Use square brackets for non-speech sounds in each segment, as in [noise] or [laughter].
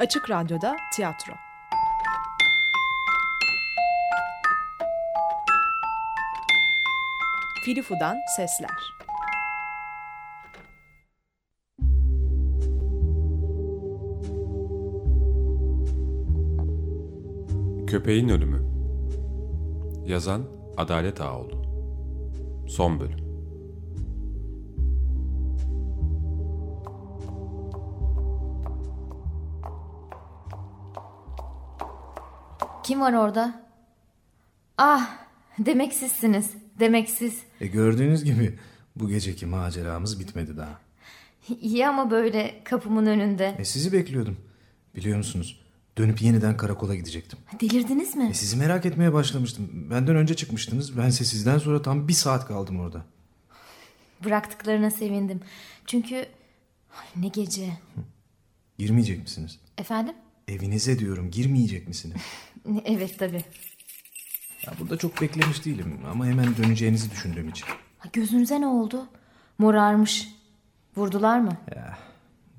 Açık Radyo'da tiyatro. Filifu'dan sesler. Köpeğin Ölümü Yazan Adalet Ağoğlu Son Bölüm Kim var orada? Ah, demek sizsiniz. Demek siz. E gördüğünüz gibi bu geceki maceramız bitmedi daha. İyi ama böyle kapımın önünde. E sizi bekliyordum. Biliyor musunuz? Dönüp yeniden karakola gidecektim. Delirdiniz mi? E sizi merak etmeye başlamıştım. Benden önce çıkmıştınız. Bense sizden sonra tam bir saat kaldım orada. Bıraktıklarına sevindim. Çünkü Ay, ne gece. Girmeyecek misiniz? Efendim? Evinize diyorum girmeyecek misiniz? [laughs] Evet tabii. Ya burada çok beklemiş değilim ama hemen döneceğinizi düşündüğüm için. Ha, Gözünüze ne oldu? Morarmış. Vurdular mı? Ya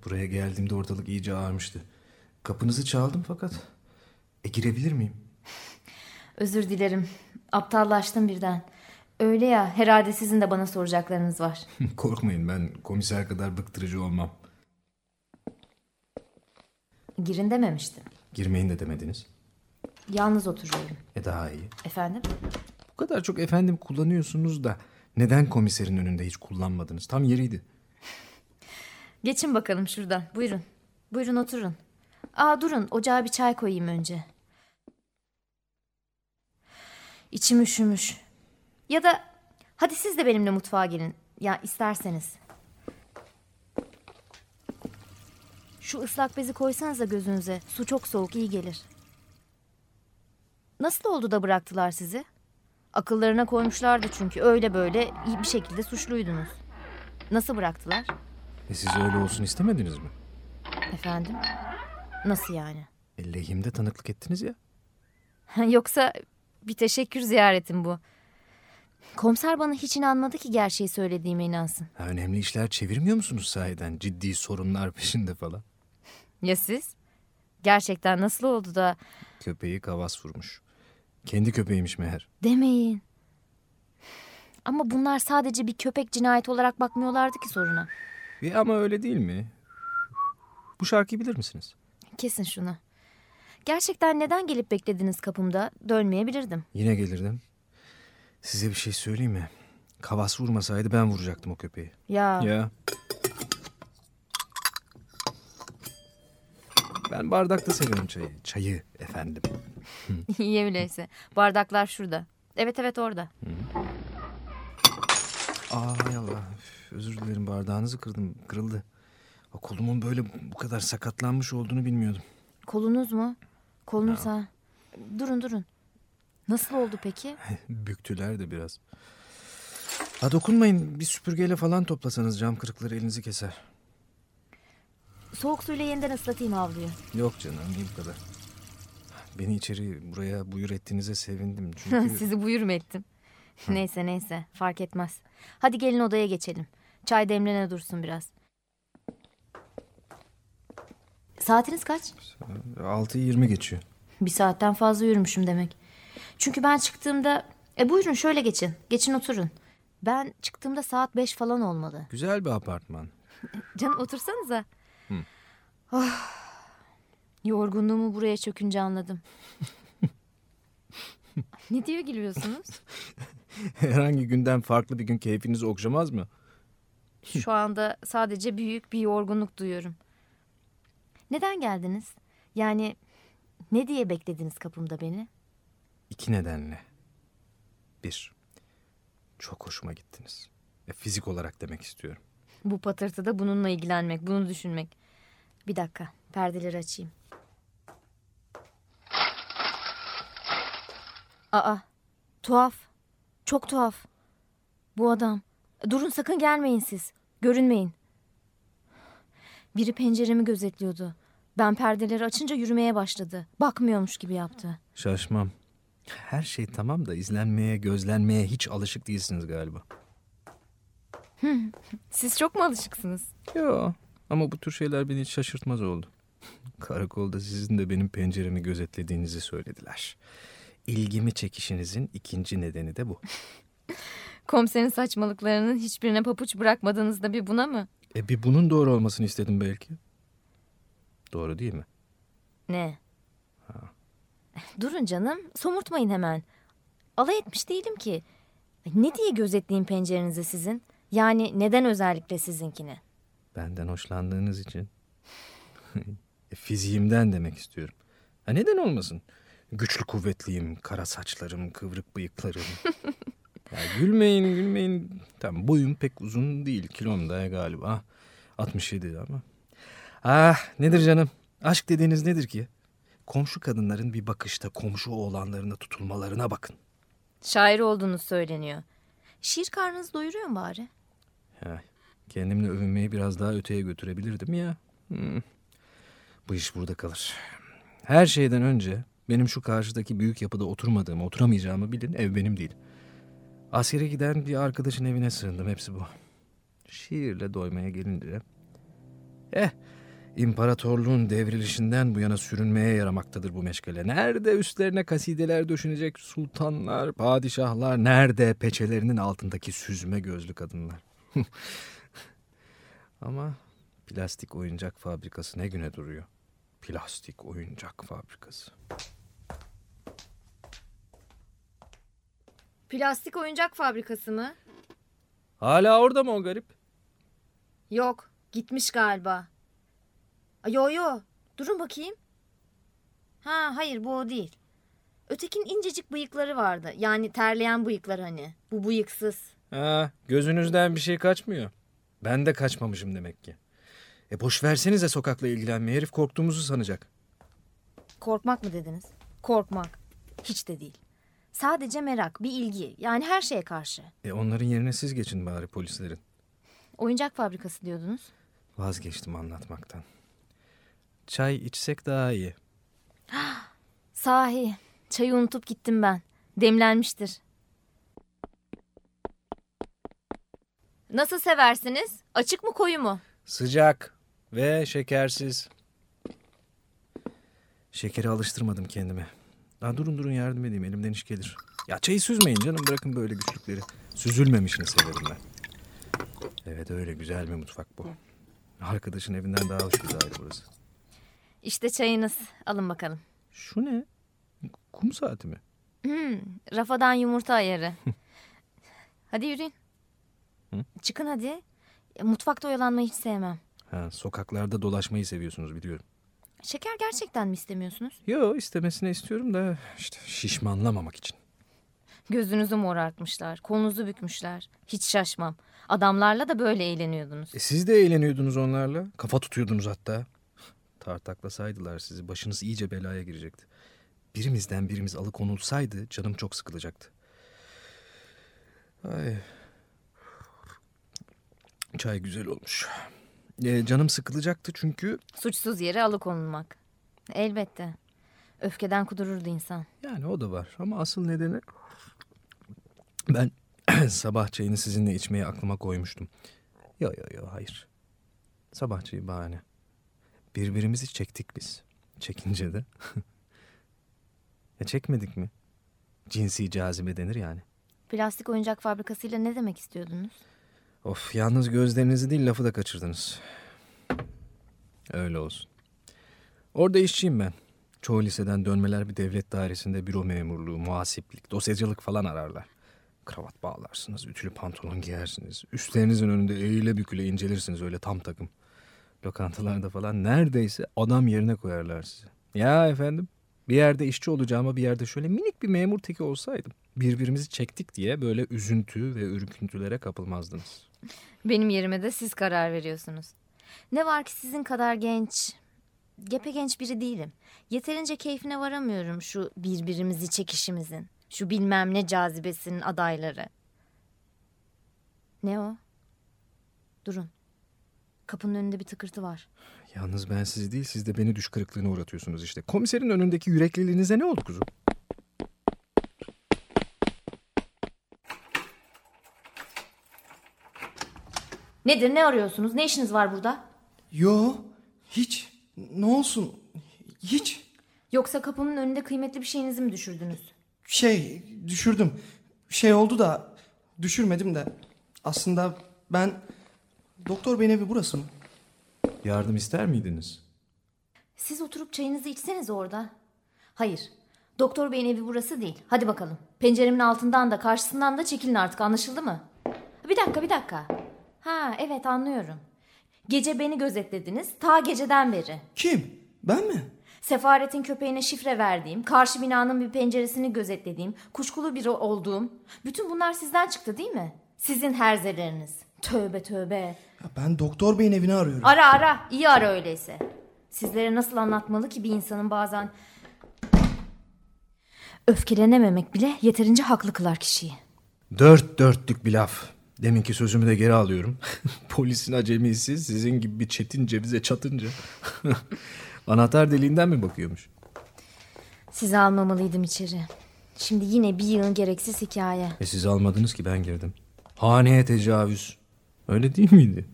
buraya geldiğimde ortalık iyice ağarmıştı. Kapınızı çaldım fakat e girebilir miyim? [laughs] Özür dilerim. Aptallaştım birden. Öyle ya herhalde sizin de bana soracaklarınız var. [laughs] Korkmayın ben komiser kadar bıktırıcı olmam. Girin dememiştim. Girmeyin de demediniz. Yalnız oturuyorum. E daha iyi. Efendim? Bu kadar çok efendim kullanıyorsunuz da neden komiserin önünde hiç kullanmadınız? Tam yeriydi. [laughs] Geçin bakalım şuradan. Buyurun. Buyurun oturun. Aa durun ocağa bir çay koyayım önce. İçim üşümüş. Ya da hadi siz de benimle mutfağa gelin. Ya isterseniz. Şu ıslak bezi koysanız da gözünüze. Su çok soğuk iyi gelir. Nasıl oldu da bıraktılar sizi? Akıllarına koymuşlardı çünkü öyle böyle bir şekilde suçluydunuz. Nasıl bıraktılar? E siz öyle olsun istemediniz mi? Efendim? Nasıl yani? E, lehimde tanıklık ettiniz ya. [laughs] Yoksa bir teşekkür ziyaretim bu. Komiser bana hiç inanmadı ki gerçeği söylediğime inansın. Ha, önemli işler çevirmiyor musunuz sahiden? Ciddi sorunlar peşinde falan. Ya siz? Gerçekten nasıl oldu da Köpeği kavas vurmuş. Kendi köpeğiymiş meğer. demeyin. Ama bunlar sadece bir köpek cinayeti olarak bakmıyorlardı ki soruna. E, ama öyle değil mi? Bu şarkıyı bilir misiniz? Kesin şunu. Gerçekten neden gelip beklediniz kapımda? Dönmeyebilirdim. Yine gelirdim. Size bir şey söyleyeyim mi? Kavas vurmasaydı ben vuracaktım o köpeği. Ya, Ya. Ben bardakta seviyorum çayı. Çayı efendim. [laughs] iyi öyleyse. Bardaklar şurada. Evet evet orada. Ay Allah. Üf, özür dilerim bardağınızı kırdım. Kırıldı. O kolumun böyle bu kadar sakatlanmış olduğunu bilmiyordum. Kolunuz mu? Kolunuz ha. Durun durun. Nasıl oldu peki? [laughs] Büktüler de biraz. Ha dokunmayın. Bir süpürgeyle falan toplasanız cam kırıkları elinizi keser. Soğuk suyla yeniden ıslatayım havluyu. Yok canım değil bu kadar. Beni içeri buraya buyur ettiğinize sevindim. [laughs] Çünkü Sizi buyur mu ettim? neyse neyse fark etmez. Hadi gelin odaya geçelim. Çay demlene dursun biraz. Saatiniz kaç? 6'yı 20 geçiyor. Bir saatten fazla yürümüşüm demek. Çünkü ben çıktığımda... E buyurun şöyle geçin. Geçin oturun. Ben çıktığımda saat beş falan olmalı. Güzel bir apartman. Canım otursanıza. Ah, yorgunluğumu buraya çökünce anladım. [laughs] ne diyor gülüyorsunuz? [laughs] Herhangi günden farklı bir gün keyfinizi okşamaz mı? Şu anda sadece büyük bir yorgunluk duyuyorum. Neden geldiniz? Yani ne diye beklediniz kapımda beni? İki nedenle. Bir, çok hoşuma gittiniz. E, fizik olarak demek istiyorum. Bu patırtıda bununla ilgilenmek, bunu düşünmek. Bir dakika, perdeleri açayım. Aa, tuhaf. Çok tuhaf. Bu adam. Durun sakın gelmeyin siz. Görünmeyin. Biri penceremi gözetliyordu. Ben perdeleri açınca yürümeye başladı. Bakmıyormuş gibi yaptı. Şaşmam. Her şey tamam da izlenmeye, gözlenmeye hiç alışık değilsiniz galiba. Siz çok mu alışıksınız? Yo ama bu tür şeyler beni hiç şaşırtmaz oldu. Karakolda sizin de benim penceremi gözetlediğinizi söylediler. İlgimi çekişinizin ikinci nedeni de bu. [laughs] Komiserin saçmalıklarının hiçbirine papuç bırakmadınız da bir buna mı? E bir bunun doğru olmasını istedim belki. Doğru değil mi? Ne? Durun canım, somurtmayın hemen. Alay etmiş değilim ki. Ne diye gözetleyeyim pencerenizi sizin? Yani neden özellikle sizinkini? Benden hoşlandığınız için. [laughs] e, fiziğimden demek istiyorum. Ha, neden olmasın? Güçlü kuvvetliyim, kara saçlarım, kıvrık bıyıklarım. [laughs] ya gülmeyin gülmeyin. Tamam boyum pek uzun değil. Kilom da galiba 67 ama. Ah nedir canım? Aşk dediğiniz nedir ki? Komşu kadınların bir bakışta komşu oğlanlarına tutulmalarına bakın. Şair olduğunuz söyleniyor. Şiir karnınızı doyuruyor mu bari? Ya, kendimle övünmeyi biraz daha öteye götürebilirdim ya. Hmm. Bu iş burada kalır. Her şeyden önce benim şu karşıdaki büyük yapıda oturmadığımı, oturamayacağımı bilin. Ev benim değil. Askere giden bir arkadaşın evine sığındım. Hepsi bu. Şiirle doymaya gelince... Eh, imparatorluğun devrilişinden bu yana sürünmeye yaramaktadır bu meşgale. Nerede üstlerine kasideler döşünecek sultanlar, padişahlar, nerede peçelerinin altındaki süzme gözlü kadınlar. [laughs] Ama plastik oyuncak fabrikası ne güne duruyor? Plastik oyuncak fabrikası. Plastik oyuncak fabrikası mı? Hala orada mı o garip? Yok, gitmiş galiba. Yo yo, durun bakayım. Ha hayır bu o değil. Ötekin incecik bıyıkları vardı. Yani terleyen bıyıklar hani. Bu bıyıksız. Ha, gözünüzden bir şey kaçmıyor. Ben de kaçmamışım demek ki. E boş versenize sokakla ilgilenmeyi. Herif korktuğumuzu sanacak. Korkmak mı dediniz? Korkmak. Hiç de değil. Sadece merak, bir ilgi. Yani her şeye karşı. E onların yerine siz geçin bari polislerin. Oyuncak fabrikası diyordunuz. Vazgeçtim anlatmaktan. Çay içsek daha iyi. [gasps] Sahi, çayı unutup gittim ben. Demlenmiştir. Nasıl seversiniz? Açık mı koyu mu? Sıcak ve şekersiz. Şekeri alıştırmadım kendime. Daha durun durun yardım edeyim elimden iş gelir. Ya çayı süzmeyin canım bırakın böyle güçlükleri. Süzülmemişini severim ben. Evet öyle güzel bir mutfak bu. Arkadaşın evinden daha hoş daire burası. İşte çayınız. Alın bakalım. Şu ne? Kum saati mi? Hmm, rafadan yumurta ayarı. [laughs] hadi yürüyün. Hı? Çıkın hadi. E, Mutfakta oyalanmayı hiç sevmem. Ha, sokaklarda dolaşmayı seviyorsunuz biliyorum. Şeker gerçekten mi istemiyorsunuz? Yo istemesine istiyorum da işte şişmanlamamak için. Gözünüzü morartmışlar, kolunuzu bükmüşler. Hiç şaşmam. Adamlarla da böyle eğleniyordunuz. E siz de eğleniyordunuz onlarla. Kafa tutuyordunuz hatta. Tartaklasaydılar sizi başınız iyice belaya girecekti. Birimizden birimiz alıkonulsaydı canım çok sıkılacaktı. Ay. Çay güzel olmuş. E, canım sıkılacaktı çünkü Suçsuz yere alıkonulmak. Elbette. Öfkeden kudururdu insan. yani o da var. Ama asıl nedeni ben [clears throat] sabah çayını sizinle içmeyi aklıma koymuştum. Yo yo yo hayır. Sabah çayı bahane. Birbirimizi çektik biz. Çekince de. [laughs] ya çekmedik mi? Cinsi cazibe denir yani. Plastik oyuncak fabrikasıyla ne demek istiyordunuz? Of yalnız gözlerinizi değil lafı da kaçırdınız. Öyle olsun. Orada işçiyim ben. Çoğu liseden dönmeler bir devlet dairesinde büro memurluğu, muhasiplik, dosyacılık falan ararlar. Kravat bağlarsınız, ütülü pantolon giyersiniz. Üstlerinizin önünde eğile büküle incelirsiniz öyle tam takım. Lokantalarda falan neredeyse adam yerine koyarlar sizi. Ya efendim bir yerde işçi olacağıma bir yerde şöyle minik bir memur teki olsaydım. Birbirimizi çektik diye böyle üzüntü ve ürküntülere kapılmazdınız. Benim yerime de siz karar veriyorsunuz. Ne var ki sizin kadar genç, gepe genç biri değilim. Yeterince keyfine varamıyorum şu birbirimizi çekişimizin. Şu bilmem ne cazibesinin adayları. Ne o? Durun. Kapının önünde bir tıkırtı var. Yalnız ben sizi değil siz de beni düş kırıklığına uğratıyorsunuz işte. Komiserin önündeki yürekliliğinize ne oldu kuzum? Nedir ne arıyorsunuz? Ne işiniz var burada? Yo, hiç. Ne olsun? Hiç. Yoksa kapımın önünde kıymetli bir şeyinizi mi düşürdünüz? Şey düşürdüm. Şey oldu da düşürmedim de. Aslında ben doktor beyin evi burası mı? Yardım ister miydiniz? Siz oturup çayınızı içseniz orada. Hayır. Doktor beyin evi burası değil. Hadi bakalım. Penceremin altından da karşısından da çekilin artık anlaşıldı mı? Bir dakika bir dakika. Ha evet anlıyorum. Gece beni gözetlediniz. Ta geceden beri. Kim? Ben mi? Sefaretin köpeğine şifre verdiğim, karşı binanın bir penceresini gözetlediğim, kuşkulu biri olduğum. Bütün bunlar sizden çıktı değil mi? Sizin herzeleriniz. Tövbe tövbe. Ya ben doktor beyin evini arıyorum. Ara ara. iyi ara öyleyse. Sizlere nasıl anlatmalı ki bir insanın bazen... Öfkelenememek bile yeterince haklı kılar kişiyi. Dört dörtlük bir laf. Deminki sözümü de geri alıyorum. [laughs] Polisin acemisi sizin gibi bir çetin cevize çatınca. [laughs] Anahtar deliğinden mi bakıyormuş? Sizi almamalıydım içeri. Şimdi yine bir yığın gereksiz hikaye. E siz almadınız ki ben girdim. Haneye tecavüz. Öyle değil miydi?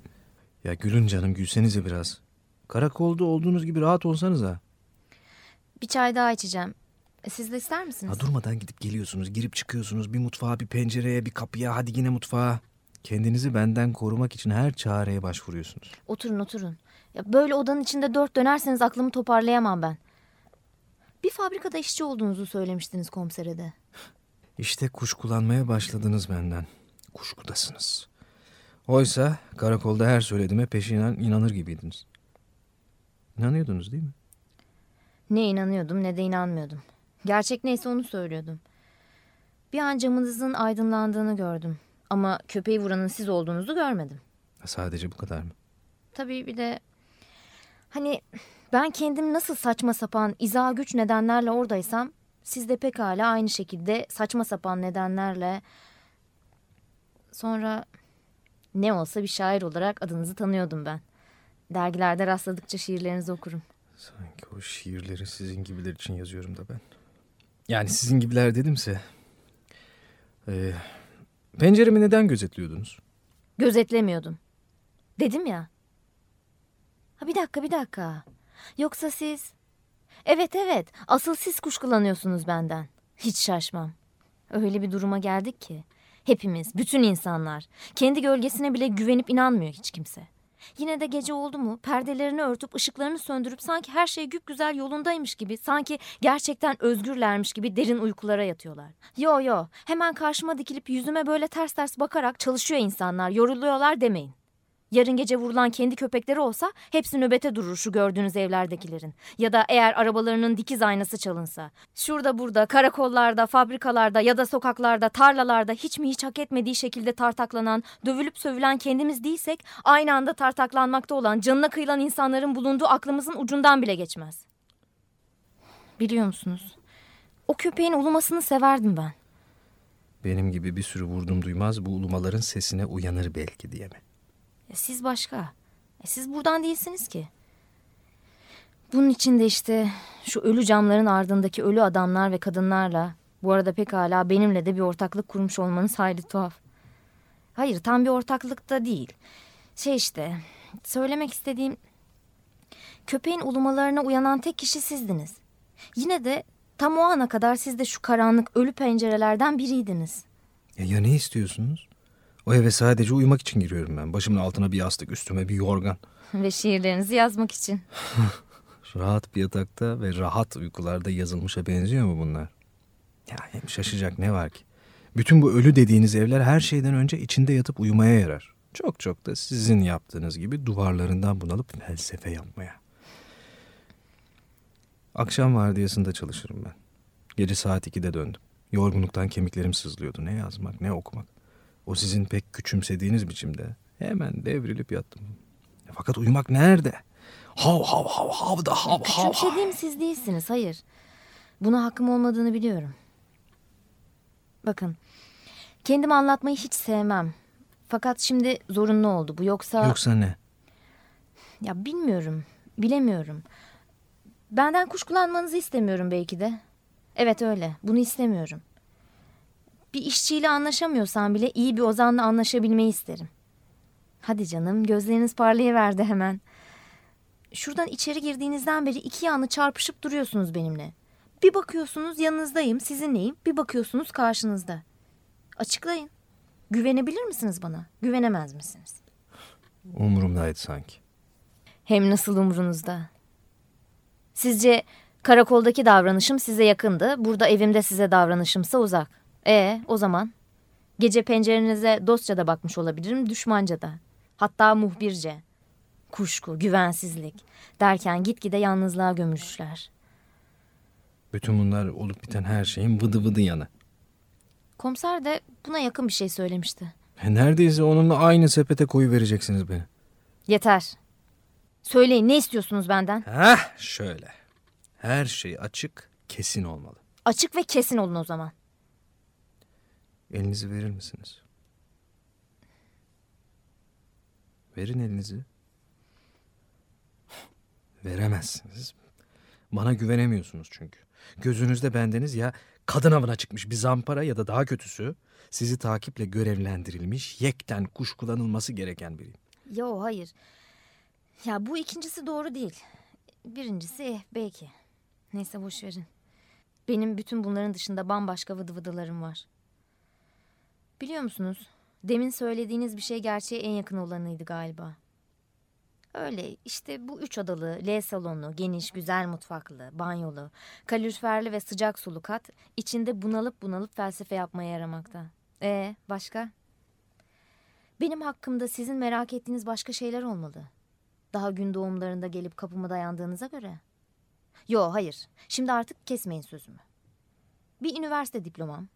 Ya gülün canım gülsenize biraz. Karakolda olduğunuz gibi rahat olsanız ha. Bir çay daha içeceğim. E, Siz de ister misiniz? Ha durmadan gidip geliyorsunuz, girip çıkıyorsunuz. Bir mutfağa, bir pencereye, bir kapıya, hadi yine mutfağa. Kendinizi benden korumak için her çareye başvuruyorsunuz. Oturun oturun. Ya böyle odanın içinde dört dönerseniz aklımı toparlayamam ben. Bir fabrikada işçi olduğunuzu söylemiştiniz komisere de. İşte kuşkulanmaya başladınız benden. Kuşkudasınız. Oysa karakolda her söylediğime peşinen inanır gibiydiniz. İnanıyordunuz değil mi? Ne inanıyordum ne de inanmıyordum. Gerçek neyse onu söylüyordum. Bir an camınızın aydınlandığını gördüm. Ama köpeği vuranın siz olduğunuzu görmedim. Sadece bu kadar mı? Tabii bir de hani ben kendim nasıl saçma sapan izah güç nedenlerle oradaysam siz de pekala aynı şekilde saçma sapan nedenlerle sonra ne olsa bir şair olarak adınızı tanıyordum ben. Dergilerde rastladıkça şiirlerinizi okurum. Sanki o şiirleri sizin gibiler için yazıyorum da ben. Yani sizin gibiler dedimse... Ee, penceremi neden gözetliyordunuz? Gözetlemiyordum. Dedim ya. Ha bir dakika bir dakika. Yoksa siz... Evet evet asıl siz kuşkulanıyorsunuz benden. Hiç şaşmam. Öyle bir duruma geldik ki. Hepimiz, bütün insanlar. Kendi gölgesine bile güvenip inanmıyor hiç kimse. Yine de gece oldu mu perdelerini örtüp ışıklarını söndürüp sanki her şey güzel yolundaymış gibi sanki gerçekten özgürlermiş gibi derin uykulara yatıyorlar. Yo yo hemen karşıma dikilip yüzüme böyle ters ters bakarak çalışıyor insanlar yoruluyorlar demeyin. Yarın gece vurulan kendi köpekleri olsa hepsi nöbete durur şu gördüğünüz evlerdekilerin. Ya da eğer arabalarının dikiz aynası çalınsa. Şurada burada, karakollarda, fabrikalarda ya da sokaklarda, tarlalarda hiç mi hiç hak etmediği şekilde tartaklanan, dövülüp sövülen kendimiz değilsek aynı anda tartaklanmakta olan, canına kıyılan insanların bulunduğu aklımızın ucundan bile geçmez. Biliyor musunuz? O köpeğin ulumasını severdim ben. Benim gibi bir sürü vurdum duymaz bu ulumaların sesine uyanır belki diye mi? E, siz başka. E, siz buradan değilsiniz ki. Bunun için de işte şu ölü camların ardındaki ölü adamlar ve kadınlarla bu arada pekala benimle de bir ortaklık kurmuş olmanız hayli tuhaf. Hayır tam bir ortaklık da değil. Şey işte söylemek istediğim köpeğin ulumalarına uyanan tek kişi sizdiniz. Yine de tam o ana kadar siz de şu karanlık ölü pencerelerden biriydiniz. Ya, ya ne istiyorsunuz? O eve sadece uyumak için giriyorum ben. Başımın altına bir yastık, üstüme bir yorgan. [laughs] Ve şiirlerinizi yazmak için. [laughs] Rahat bir yatakta ve rahat uykularda yazılmışa benziyor mu bunlar? Ya hem şaşacak ne var ki? Bütün bu ölü dediğiniz evler her şeyden önce içinde yatıp uyumaya yarar. Çok çok da sizin yaptığınız gibi duvarlarından bunalıp felsefe yapmaya. Akşam vardiyasında çalışırım ben. Gece saat 2'de döndüm. Yorgunluktan kemiklerim sızlıyordu. Ne yazmak ne okumak. O sizin pek küçümsediğiniz biçimde hemen devrilip yattım. Fakat uyumak nerede? Hav hav hav hav da hav hav hav. Siz değilsiniz, hayır. Buna hakkım olmadığını biliyorum. Bakın, kendimi anlatmayı hiç sevmem. Fakat şimdi zorunlu oldu bu. Yoksa... Yoksa ne? Ya bilmiyorum, bilemiyorum. Benden kuşkulanmanızı istemiyorum belki de. Evet öyle, bunu istemiyorum. Bir işçiyle anlaşamıyorsam bile iyi bir ozanla anlaşabilmeyi isterim. Hadi canım, gözleriniz parlayıverdi hemen. Şuradan içeri girdiğinizden beri iki yanlı çarpışıp duruyorsunuz benimle. Bir bakıyorsunuz yanınızdayım, sizinleyim. Bir bakıyorsunuz karşınızda. Açıklayın. Güvenebilir misiniz bana? Güvenemez misiniz? Umurumdaydı sanki. Hem nasıl umurunuzda? Sizce karakoldaki davranışım size yakındı. Burada evimde size davranışımsa uzak. E o zaman? Gece pencerenize dostça da bakmış olabilirim, düşmanca da. Hatta muhbirce. Kuşku, güvensizlik derken gitgide yalnızlığa gömülüşler. Bütün bunlar olup biten her şeyin vıdı vıdı yanı. Komiser de buna yakın bir şey söylemişti. E, Neredeyse onunla aynı sepete koyu vereceksiniz beni. Yeter. Söyleyin ne istiyorsunuz benden? Heh şöyle. Her şey açık, kesin olmalı. Açık ve kesin olun o zaman. Elinizi verir misiniz? Verin elinizi. Veremezsiniz. Bana güvenemiyorsunuz çünkü. Gözünüzde bendeniz ya kadın avına çıkmış bir zampara ya da daha kötüsü sizi takiple görevlendirilmiş yekten kuşkulanılması gereken biriyim. Yo hayır. Ya bu ikincisi doğru değil. Birincisi eh, belki. Neyse boş verin. Benim bütün bunların dışında bambaşka vıdı vıdılarım var. Biliyor musunuz? Demin söylediğiniz bir şey gerçeğe en yakın olanıydı galiba. Öyle işte bu üç odalı, L salonlu, geniş, güzel mutfaklı, banyolu, kaloriferli ve sıcak sulu kat içinde bunalıp bunalıp felsefe yapmaya yaramakta. E başka? Benim hakkımda sizin merak ettiğiniz başka şeyler olmalı. Daha gün doğumlarında gelip kapıma dayandığınıza göre. Yo hayır. Şimdi artık kesmeyin sözümü. Bir üniversite diplomam.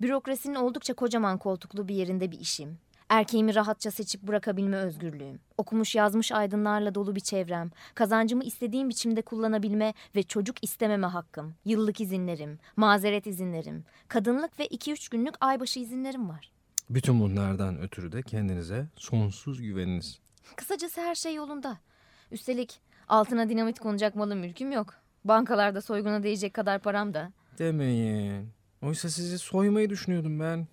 Bürokrasinin oldukça kocaman koltuklu bir yerinde bir işim. Erkeğimi rahatça seçip bırakabilme özgürlüğüm. Okumuş yazmış aydınlarla dolu bir çevrem. Kazancımı istediğim biçimde kullanabilme ve çocuk istememe hakkım. Yıllık izinlerim, mazeret izinlerim. Kadınlık ve 2-3 günlük aybaşı izinlerim var. Bütün bunlardan ötürü de kendinize sonsuz güveniniz. Kısacası her şey yolunda. Üstelik altına dinamit konacak malım mülküm yok. Bankalarda soyguna değecek kadar param da. Demeyin. Oysa sizi soymayı düşünüyordum ben.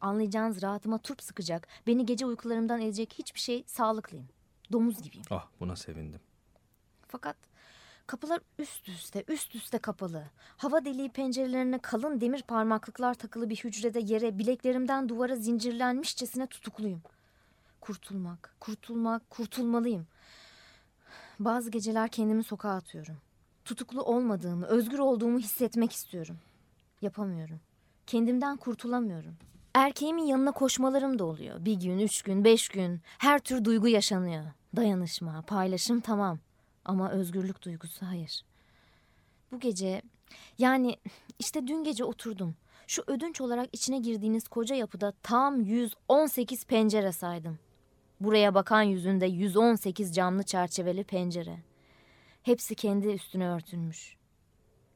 Anlayacağınız rahatıma turp sıkacak, beni gece uykularımdan edecek hiçbir şey sağlıklıyım. Domuz gibiyim. Ah buna sevindim. Fakat kapılar üst üste, üst üste kapalı. Hava deliği pencerelerine kalın demir parmaklıklar takılı bir hücrede yere bileklerimden duvara zincirlenmişçesine tutukluyum. Kurtulmak, kurtulmak, kurtulmalıyım. Bazı geceler kendimi sokağa atıyorum. Tutuklu olmadığımı, özgür olduğumu hissetmek istiyorum. Yapamıyorum. Kendimden kurtulamıyorum. Erkeğimin yanına koşmalarım da oluyor. Bir gün, üç gün, beş gün. Her tür duygu yaşanıyor. Dayanışma, paylaşım tamam. Ama özgürlük duygusu hayır. Bu gece, yani işte dün gece oturdum. Şu ödünç olarak içine girdiğiniz koca yapıda tam 118 pencere saydım. Buraya bakan yüzünde 118 camlı çerçeveli pencere. Hepsi kendi üstüne örtülmüş.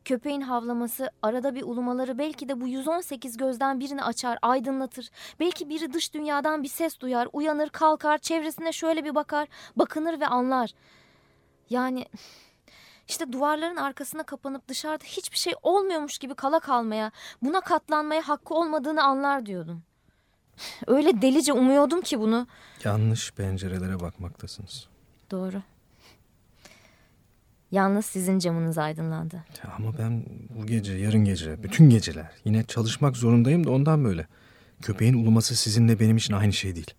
Köpeğin havlaması, arada bir ulumaları belki de bu 118 gözden birini açar, aydınlatır. Belki biri dış dünyadan bir ses duyar, uyanır, kalkar, çevresine şöyle bir bakar, bakınır ve anlar. Yani işte duvarların arkasına kapanıp dışarıda hiçbir şey olmuyormuş gibi kala kalmaya, buna katlanmaya hakkı olmadığını anlar diyordum. Öyle delice umuyordum ki bunu. Yanlış pencerelere bakmaktasınız. Doğru. Yalnız sizin camınız aydınlandı. Ya Ama ben bu gece, yarın gece, bütün geceler yine çalışmak zorundayım da ondan böyle. Köpeğin uluması sizinle benim için aynı şey değil.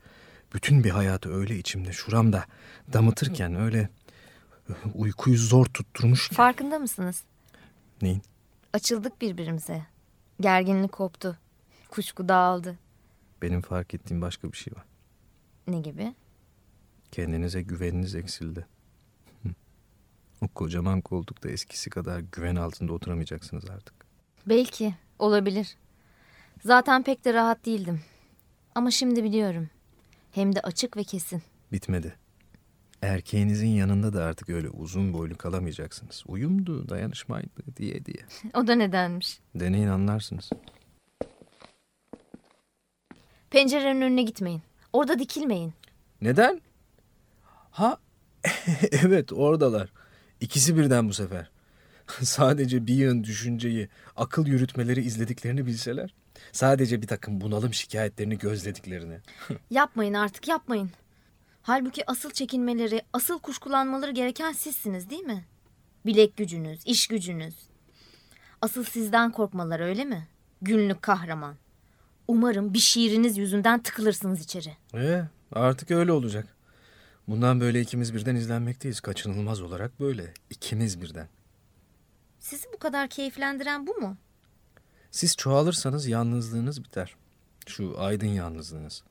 Bütün bir hayatı öyle içimde, şuramda damıtırken öyle uykuyu zor tutturmuş. Farkında mısınız? Neyin? Açıldık birbirimize. Gerginlik koptu. Kuşku dağıldı. Benim fark ettiğim başka bir şey var. Ne gibi? Kendinize güveniniz eksildi. O kocaman koltukta eskisi kadar güven altında oturamayacaksınız artık. Belki. Olabilir. Zaten pek de rahat değildim. Ama şimdi biliyorum. Hem de açık ve kesin. Bitmedi. Erkeğinizin yanında da artık öyle uzun boylu kalamayacaksınız. Uyumdu, dayanışmaydı diye diye. [laughs] O da nedenmiş. Deneyin anlarsınız. Pencerenin önüne gitmeyin. Orada dikilmeyin. Neden? Ha [laughs] evet oradalar. İkisi birden bu sefer. [laughs] Sadece bir yığın düşünceyi, akıl yürütmeleri izlediklerini bilseler. Sadece bir takım bunalım şikayetlerini gözlediklerini. [laughs] Yapmayın artık yapmayın. Halbuki asıl çekinmeleri, asıl kuşkulanmaları gereken sizsiniz değil mi? Bilek gücünüz, iş gücünüz. Asıl sizden korkmaları öyle mi? Günlük kahraman. Umarım bir şiiriniz yüzünden tıkılırsınız içeri. Ee, artık öyle olacak. Bundan böyle ikimiz birden izlenmekteyiz. Kaçınılmaz olarak böyle. İkimiz birden. Sizi bu kadar keyiflendiren bu mu? Siz çoğalırsanız yalnızlığınız biter. Şu aydın yalnızlığınız.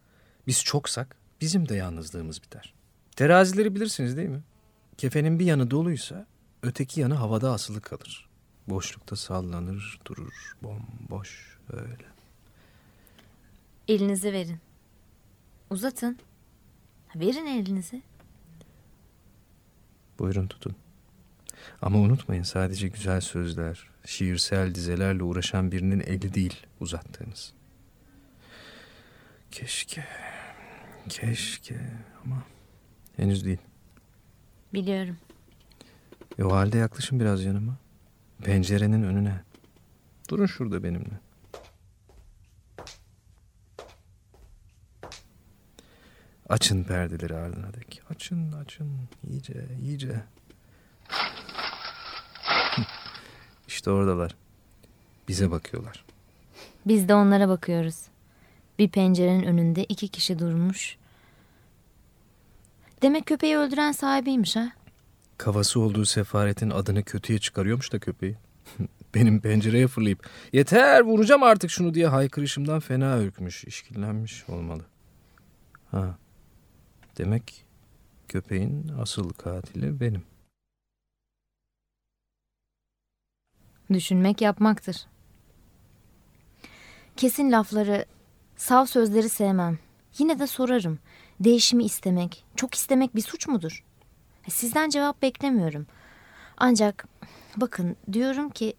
Biz çoksak bizim de yalnızlığımız biter. Terazileri bilirsiniz değil mi? Kefenin bir yanı doluysa öteki yanı havada asılı kalır. Boşlukta sallanır durur bomboş öyle. Elinizi verin. Uzatın. Verin elinizi. Buyurun tutun. Ama unutmayın sadece güzel sözler, şiirsel dizelerle uğraşan birinin eli değil uzattığınız. Keşke, keşke ama henüz değil. Biliyorum. E o halde yaklaşın biraz yanıma. Pencerenin önüne. Durun şurada benimle. Açın perdeleri ardına dek. Açın, açın. İyice, iyice. [laughs] işte oradalar. Bize bakıyorlar. Biz de onlara bakıyoruz. Bir pencerenin önünde iki kişi durmuş. Demek köpeği öldüren sahibiymiş ha? Kavası olduğu sefaretin adını kötüye çıkarıyormuş da köpeği. [laughs] Benim pencereye fırlayıp yeter vuracağım artık şunu diye haykırışımdan fena ürkmüş, işkillenmiş olmalı. Ha. Demek köpeğin asıl katili benim. Düşünmek yapmaktır. Kesin lafları, sav sözleri sevmem. Yine de sorarım. Değişimi istemek, çok istemek bir suç mudur? Sizden cevap beklemiyorum. Ancak bakın diyorum ki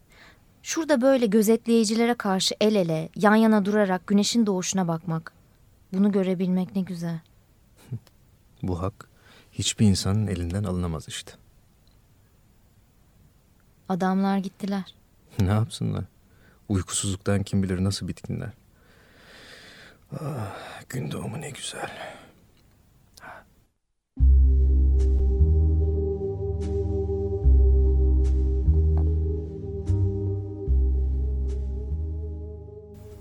şurada böyle gözetleyicilere karşı el ele, yan yana durarak güneşin doğuşuna bakmak. Bunu görebilmek ne güzel. Bu hak hiçbir insanın elinden alınamaz işte. Adamlar gittiler. [laughs] Ne yapsınlar? Uykusuzluktan kim bilir nasıl bitkinler. Ah, gün doğumu ne güzel.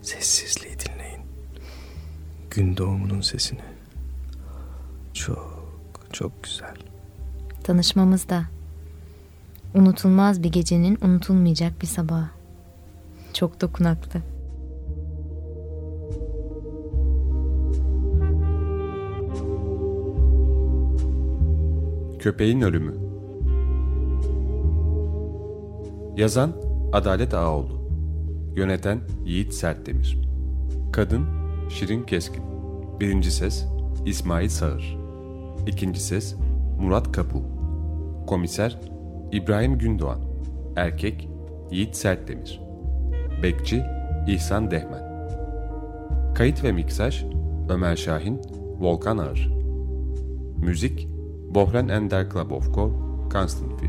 Sessizliği dinleyin. Gün doğumunun sesini. Çok, çok güzel. Tanışmamız da unutulmaz bir gecenin unutulmayacak bir sabahı. Çok dokunaklı. Köpeğin Ölümü Yazan Adalet Ağoğlu Yöneten Yiğit Sertdemir Kadın Şirin Keskin Birinci ses İsmail Sağır İkinci ses Murat Kapu Komiser İbrahim Gündoğan. Erkek Yiğit Sertdemir. Bekçi İhsan Dehmen. Kayıt ve miksaj Ömer Şahin Volkan Ağır. Müzik Bohren Ender Klabovko Constant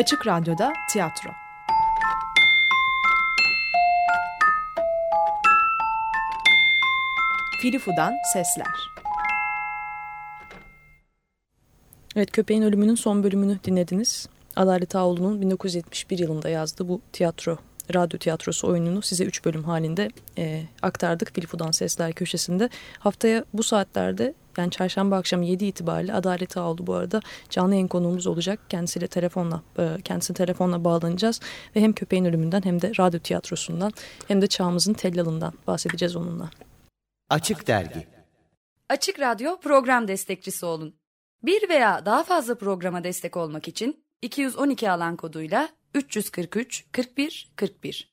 Açık Radyo'da tiyatro. Filifu'dan sesler. Evet Köpeğin Ölümü'nün son bölümünü dinlediniz. Adalet Ağoğlu'nun 1971 yılında yazdığı bu tiyatro, radyo tiyatrosu oyununu size 3 bölüm halinde e, aktardık Filifu'dan Sesler köşesinde. Haftaya bu saatlerde yani çarşamba akşamı 7 itibariyle Adalet Ağoğlu bu arada. Canlı yayın konuğumuz olacak. Kendisiyle telefonla, e, kendisine telefonla bağlanacağız. Ve hem Köpeğin Ölümünden hem de radyo tiyatrosundan hem de çağımızın tellalından bahsedeceğiz onunla. Açık Dergi. Açık Radyo program destekçisi olun. Bir veya daha fazla programa destek olmak için 212 alan koduyla 343 41 41